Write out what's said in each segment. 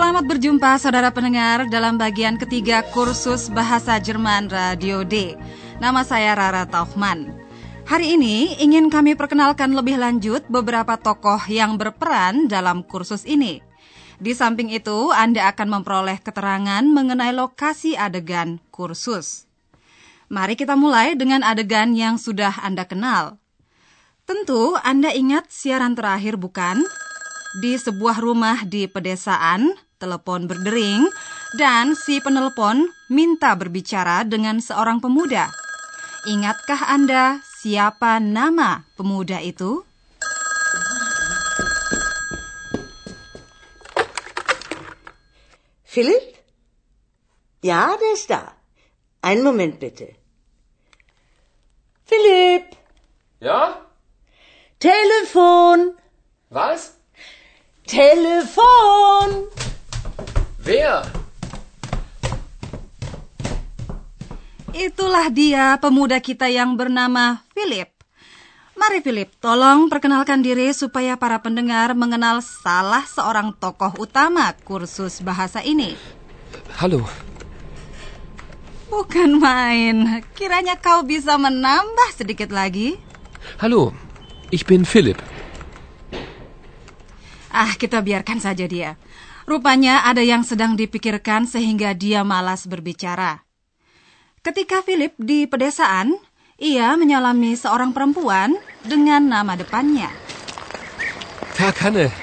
Selamat berjumpa saudara pendengar dalam bagian ketiga kursus Bahasa Jerman Radio D. Nama saya Rara Taufman. Hari ini ingin kami perkenalkan lebih lanjut beberapa tokoh yang berperan dalam kursus ini. Di samping itu, Anda akan memperoleh keterangan mengenai lokasi adegan kursus. Mari kita mulai dengan adegan yang sudah Anda kenal. Tentu Anda ingat siaran terakhir bukan? Di sebuah rumah di pedesaan, telepon berdering, dan si penelpon minta berbicara dengan seorang pemuda. Ingatkah Anda siapa nama pemuda itu? Philipp? Ja, der ist da. Einen Moment bitte. Philipp, Ja? Telefon, Was? Telefon. Wer? Itulah dia pemuda kita yang bernama Philip. Mari Philip, tolong perkenalkan diri supaya para pendengar mengenal salah seorang tokoh utama kursus bahasa ini. Hallo. Bukan main, kiranya kau bisa menambah sedikit lagi. Hallo. Ich bin Philipp. Ah, kita biarkan saja dia. Rupanya ada yang sedang dipikirkan sehingga dia malas berbicara. Ketika Philip di pedesaan, ia menyalami seorang perempuan dengan nama depannya. Tag, Hanne.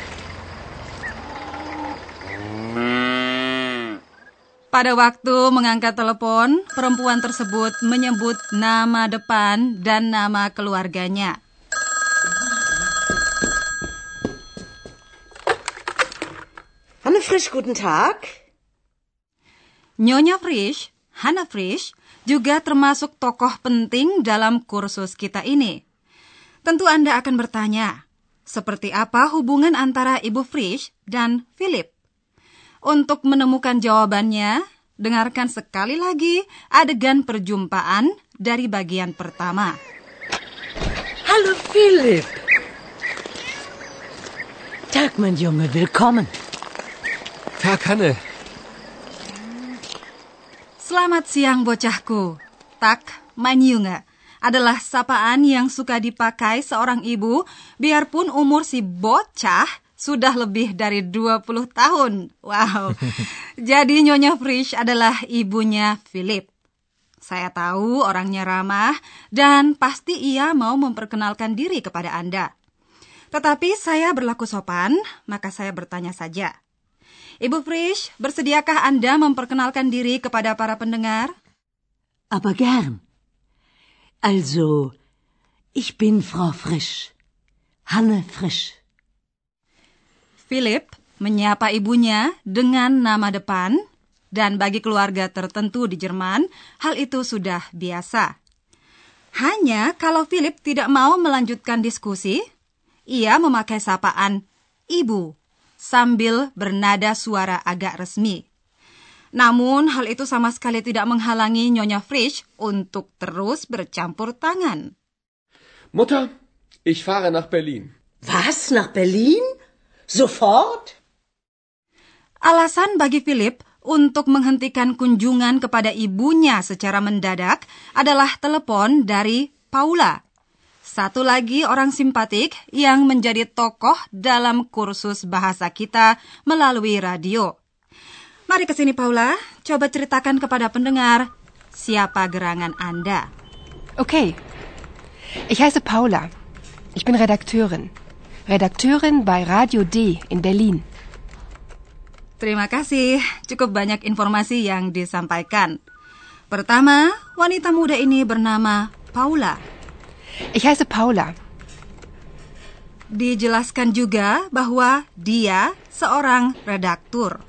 Pada waktu mengangkat telepon, perempuan tersebut menyebut nama depan dan nama keluarganya. Hanne Frisch, guten Tag. Nyonya Frisch, Hannah Frisch, juga termasuk tokoh penting dalam kursus kita ini. Tentu Anda akan bertanya, seperti apa hubungan antara Ibu Frisch dan Philip? Untuk menemukan jawabannya, dengarkan sekali lagi adegan perjumpaan dari bagian pertama. Hallo Philipp. Tag, mein Junge, willkommen. Tag, Hanne. Selamat siang bocahku. Tak, mein Junge, adalah sapaan yang suka dipakai seorang ibu biarpun umur si bocah sudah lebih dari 20 tahun. Wow. Jadi Nyonya Frisch adalah ibunya Philip. Saya tahu orangnya ramah dan pasti ia mau memperkenalkan diri kepada Anda. Tetapi saya berlaku sopan, maka saya bertanya saja. Ibu Frisch, bersediakah Anda memperkenalkan diri kepada para pendengar? Aber gern. Also, ich bin Frau Frisch. Hanne Frisch. Philip menyapa ibunya dengan nama depan, dan bagi keluarga tertentu di Jerman, hal itu sudah biasa. Hanya kalau Philip tidak mau melanjutkan diskusi, ia memakai sapaan ibu sambil bernada suara agak resmi. Namun, hal itu sama sekali tidak menghalangi Nyonya Frisch untuk terus bercampur tangan. Mutter, ich fahre nach Berlin. Was, nach Berlin? Sofort? Alasan bagi Philip untuk menghentikan kunjungan kepada ibunya secara mendadak adalah telepon dari Paula. Satu lagi orang simpatik yang menjadi tokoh dalam kursus bahasa kita melalui radio. Mari ke sini Paula, coba ceritakan kepada pendengar siapa gerangan Anda. Okay. Ich heiße Paula. Ich bin Redakteurin. Redakteurin bei Radio D in Berlin. Terima kasih, cukup banyak informasi yang disampaikan. Pertama, wanita muda ini bernama Paula. Ich heiße Paula. Dijelaskan juga bahwa dia seorang redaktur.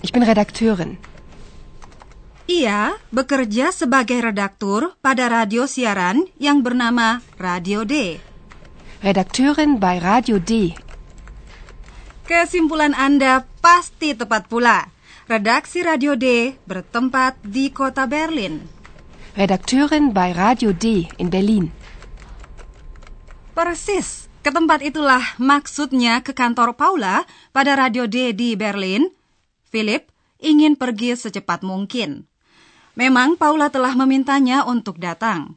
Ich bin Redakteurin. Ia bekerja sebagai redaktur pada radio siaran yang bernama Radio D. Redakteurin bei Radio D. Kesimpulan Anda pasti tepat pula. Redaksi Radio D bertempat di kota Berlin. Redakteurin bei Radio D in Berlin. Persis, ke tempat itulah maksudnya ke kantor Paula pada Radio D di Berlin. Philip ingin pergi secepat mungkin. Memang Paula telah memintanya untuk datang.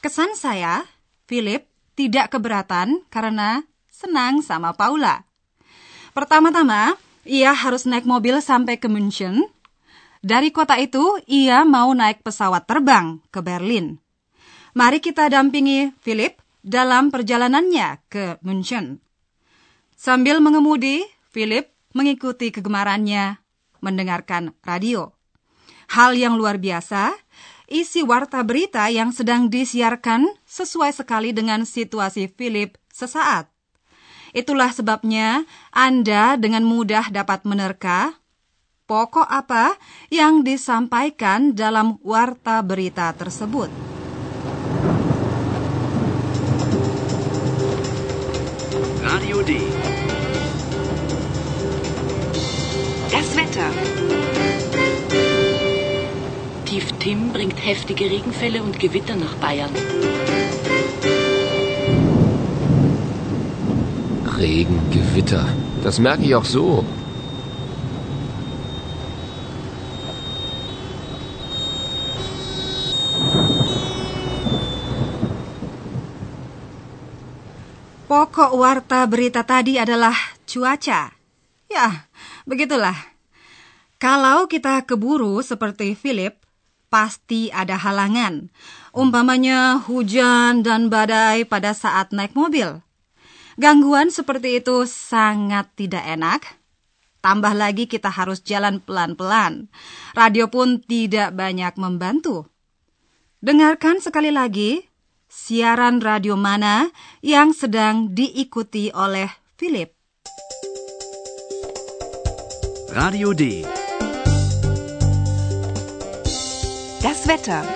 Kesan saya, Philip tidak keberatan karena senang sama Paula. Pertama-tama, ia harus naik mobil sampai ke München. Dari kota itu, ia mau naik pesawat terbang ke Berlin. Mari kita dampingi Philip dalam perjalanannya ke München. Sambil mengemudi, Philip mengikuti kegemarannya mendengarkan radio. Hal yang luar biasa, isi warta berita yang sedang disiarkan sesuai sekali dengan situasi Philip sesaat. Itulah sebabnya Anda dengan mudah dapat menerka pokok apa yang disampaikan dalam warta berita tersebut. Wetter. Tief Tim bringt heftige Regenfälle und Gewitter nach Bayern. Regen, Gewitter. Das merke ich auch so. Pokok warta berita tadi adalah cuaca. Ya, begitulah. Kalau kita keburu seperti Philip, pasti ada halangan. Umpamanya hujan dan badai pada saat naik mobil. Gangguan seperti itu sangat tidak enak. Tambah lagi kita harus jalan pelan-pelan. Radio pun tidak banyak membantu. Dengarkan sekali lagi siaran radio mana yang sedang diikuti oleh Philip. Radio D. Das Wetter.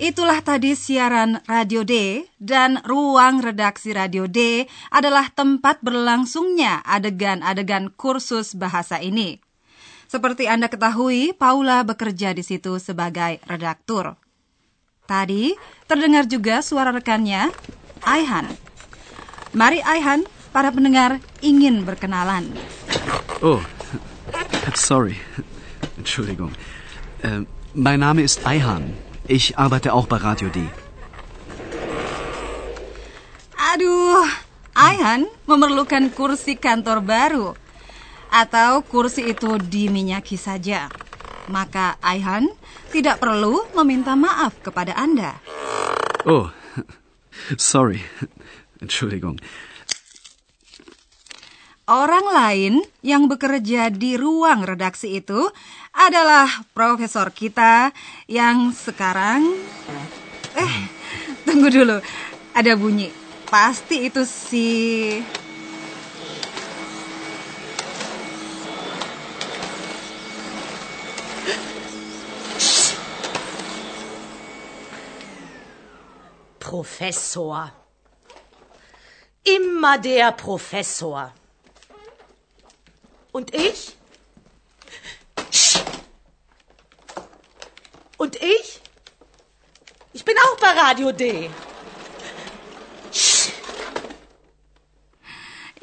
Itulah tadi siaran Radio D dan ruang redaksi Radio D adalah tempat berlangsungnya adegan-adegan kursus bahasa ini. Seperti Anda ketahui, Paula bekerja di situ sebagai redaktur. Tadi terdengar juga suara rekannya, Aihan. Mari Aihan, para pendengar ingin berkenalan. Oh, sorry. Entschuldigung. Äh, mein Name ist Eihan. Ich arbeite auch bei Radio D. Aduh, Aihan memerlukan kursi kantor baru. Atau kursi itu diminyaki saja. Maka Aihan tidak perlu meminta maaf kepada Anda. Oh, sorry. Entschuldigung. Orang lain yang bekerja di ruang redaksi itu adalah profesor kita yang sekarang... Eh, tunggu dulu. Ada bunyi. Pasti itu si... Professor. Immer der Professor. Und ich? Und ich? Ich bin auch bei Radio D.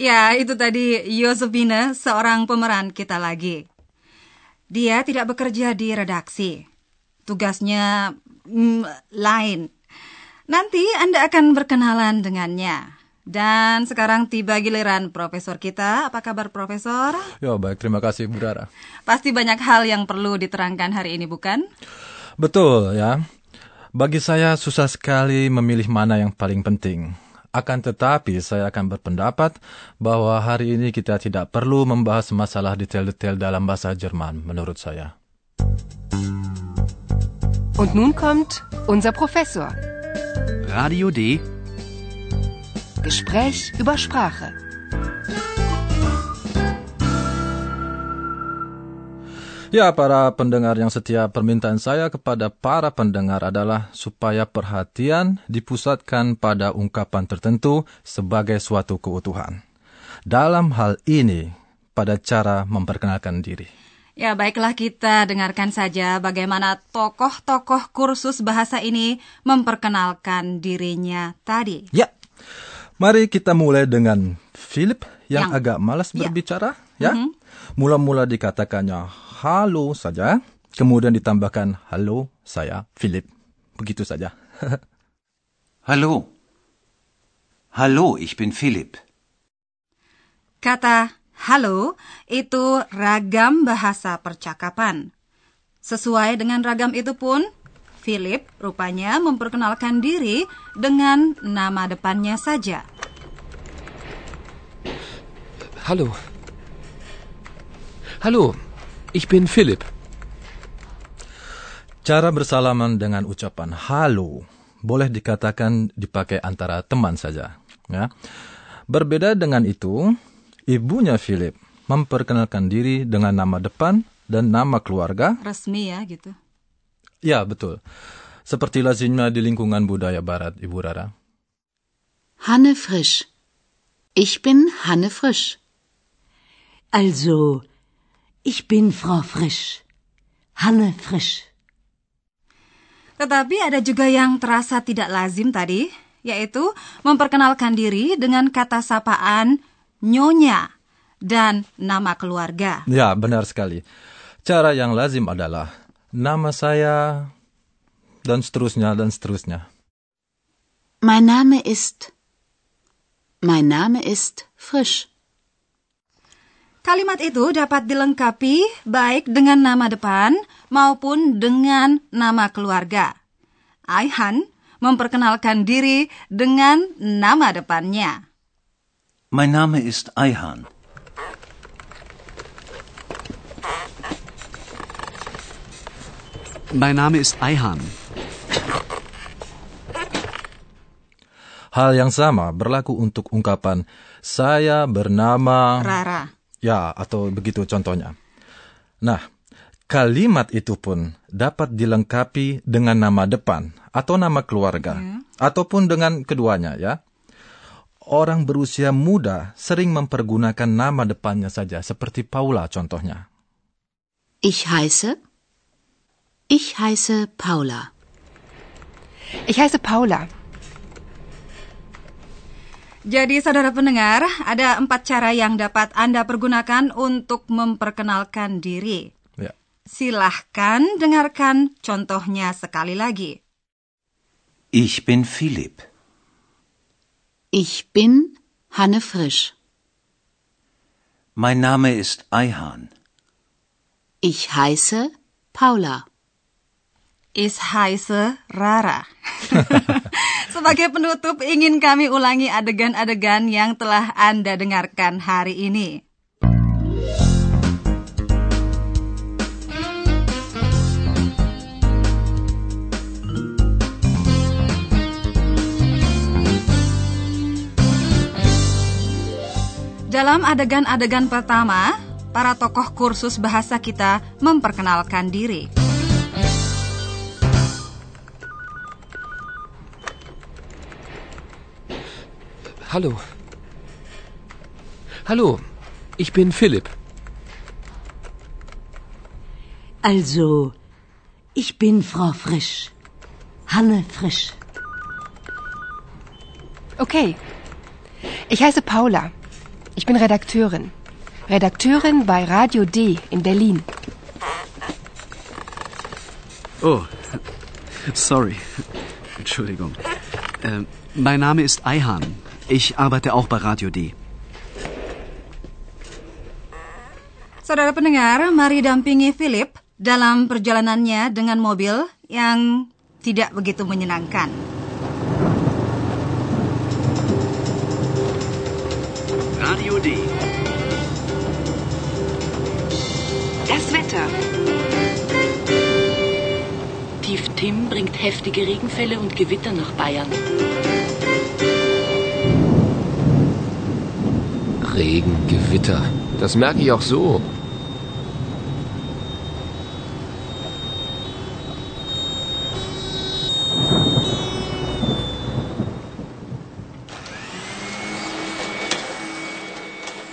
Ya, itu tadi Yosefina, seorang pemeran kita lagi. Dia tidak bekerja di redaksi. Tugasnya mm, lain. Nanti Anda akan berkenalan dengannya. Dan sekarang tiba giliran profesor kita. Apa kabar profesor? Ya baik, terima kasih Bu Rara. Pasti banyak hal yang perlu diterangkan hari ini, bukan? Betul ya. Bagi saya susah sekali memilih mana yang paling penting. Akan tetapi saya akan berpendapat bahwa hari ini kita tidak perlu membahas masalah detail-detail dalam bahasa Jerman menurut saya. Und nun kommt unser Professor. Radio D. Gespräch über Sprache. Ya, para pendengar yang setia, permintaan saya kepada para pendengar adalah supaya perhatian dipusatkan pada ungkapan tertentu sebagai suatu keutuhan. Dalam hal ini, pada cara memperkenalkan diri. Ya, baiklah kita dengarkan saja bagaimana tokoh-tokoh kursus bahasa ini memperkenalkan dirinya tadi. Ya, mari kita mulai dengan Philip yang, Yang. agak malas Ya. berbicara. Ya, mula-mula dikatakannya halo saja, kemudian ditambahkan halo saya Philip. Begitu saja. Hallo. Hallo, ich bin Philipp. Kata halo itu ragam bahasa percakapan. Sesuai dengan ragam itu pun, Philip rupanya memperkenalkan diri dengan nama depannya saja. Hallo. Hallo, ich bin Philipp. Cara bersalaman dengan ucapan halo boleh dikatakan dipakai antara teman saja. Ya. Berbeda dengan itu, ibunya Philip memperkenalkan diri dengan nama depan dan nama keluarga. Resmi ya gitu. Ya, betul. Seperti lazimnya di lingkungan budaya barat, Ibu Rara. Hanne Frisch. Ich bin Hanne Frisch. Also, ich bin Frau Frisch. Hanne Frisch. Tetapi ada juga yang terasa tidak lazim tadi, yaitu memperkenalkan diri dengan kata sapaan nyonya dan nama keluarga. Ya, benar sekali. Cara yang lazim adalah nama saya dan seterusnya dan seterusnya. Mein Name ist. Mein Name ist Frisch. Kalimat itu dapat dilengkapi baik dengan nama depan maupun dengan nama keluarga. Aihan memperkenalkan diri dengan nama depannya. Mein Name ist Eihan. Mein Name ist Eihan. Hal yang sama berlaku untuk ungkapan saya bernama Rara. ya atau begitu contohnya. Nah, kalimat itu pun dapat dilengkapi dengan nama depan atau nama keluarga ataupun dengan keduanya ya. Orang berusia muda sering mempergunakan nama depannya saja seperti Paula contohnya. Ich heiße. Ich heiße Paula. Ich heiße Paula. Jadi saudara pendengar, ada empat cara yang dapat Anda pergunakan untuk memperkenalkan diri. Ya. Silahkan dengarkan contohnya sekali lagi. Ich bin Philipp. Ich bin Hanne Frisch. Mein Name ist Eihan. Ich heiße Paula. Ich heiße Rara. Sebagai penutup, ingin kami ulangi adegan-adegan yang telah Anda dengarkan hari ini. Dalam adegan-adegan pertama, para tokoh kursus bahasa kita memperkenalkan diri. Hallo. Hallo, ich bin Philipp. Also, ich bin Frau Frisch. Hanne Frisch. Okay. Ich heiße Paula. Ich bin Redakteurin. Redakteurin bei Radio D in Berlin. Oh, sorry. Entschuldigung. Äh, mein Name ist Eihan. Ich arbeite auch bei Radio D. Saudara pendengar, mari dampingi Philip dalam perjalanannya dengan mobil yang tidak begitu menyenangkan. Radio D. Das Wetter. Tief Tim bringt heftige Regenfälle und Gewitter nach Bayern. Regen, Gewitter. Das merke ich auch so.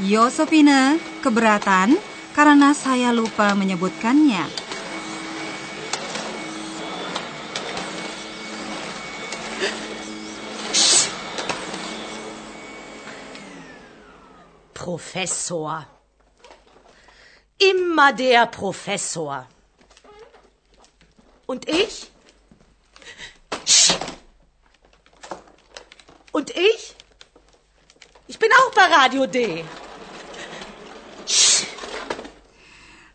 Yosefina, keberatan karena saya lupa menyebutkannya. Professor. Immer der Professor. Und ich? Und ich? Ich bin auch bei Radio D.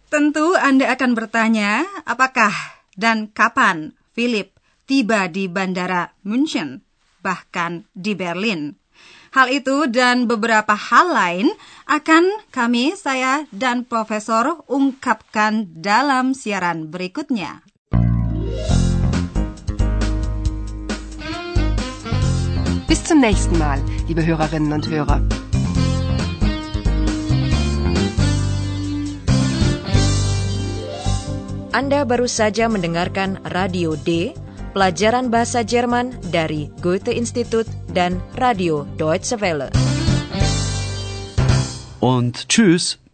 Tentu Anda akan bertanya, apakah dan kapan Philip tiba di Bandara München, bahkan di Berlin. Hal itu dan beberapa hal lain akan kami, saya, dan Profesor ungkapkan dalam siaran berikutnya. Bis zum nächsten Mal, liebe Hörerinnen und Hörer. Anda baru saja mendengarkan Radio D, pelajaran bahasa Jerman dari Goethe Institut dan Radio Deutsche Welle. Und tschüss.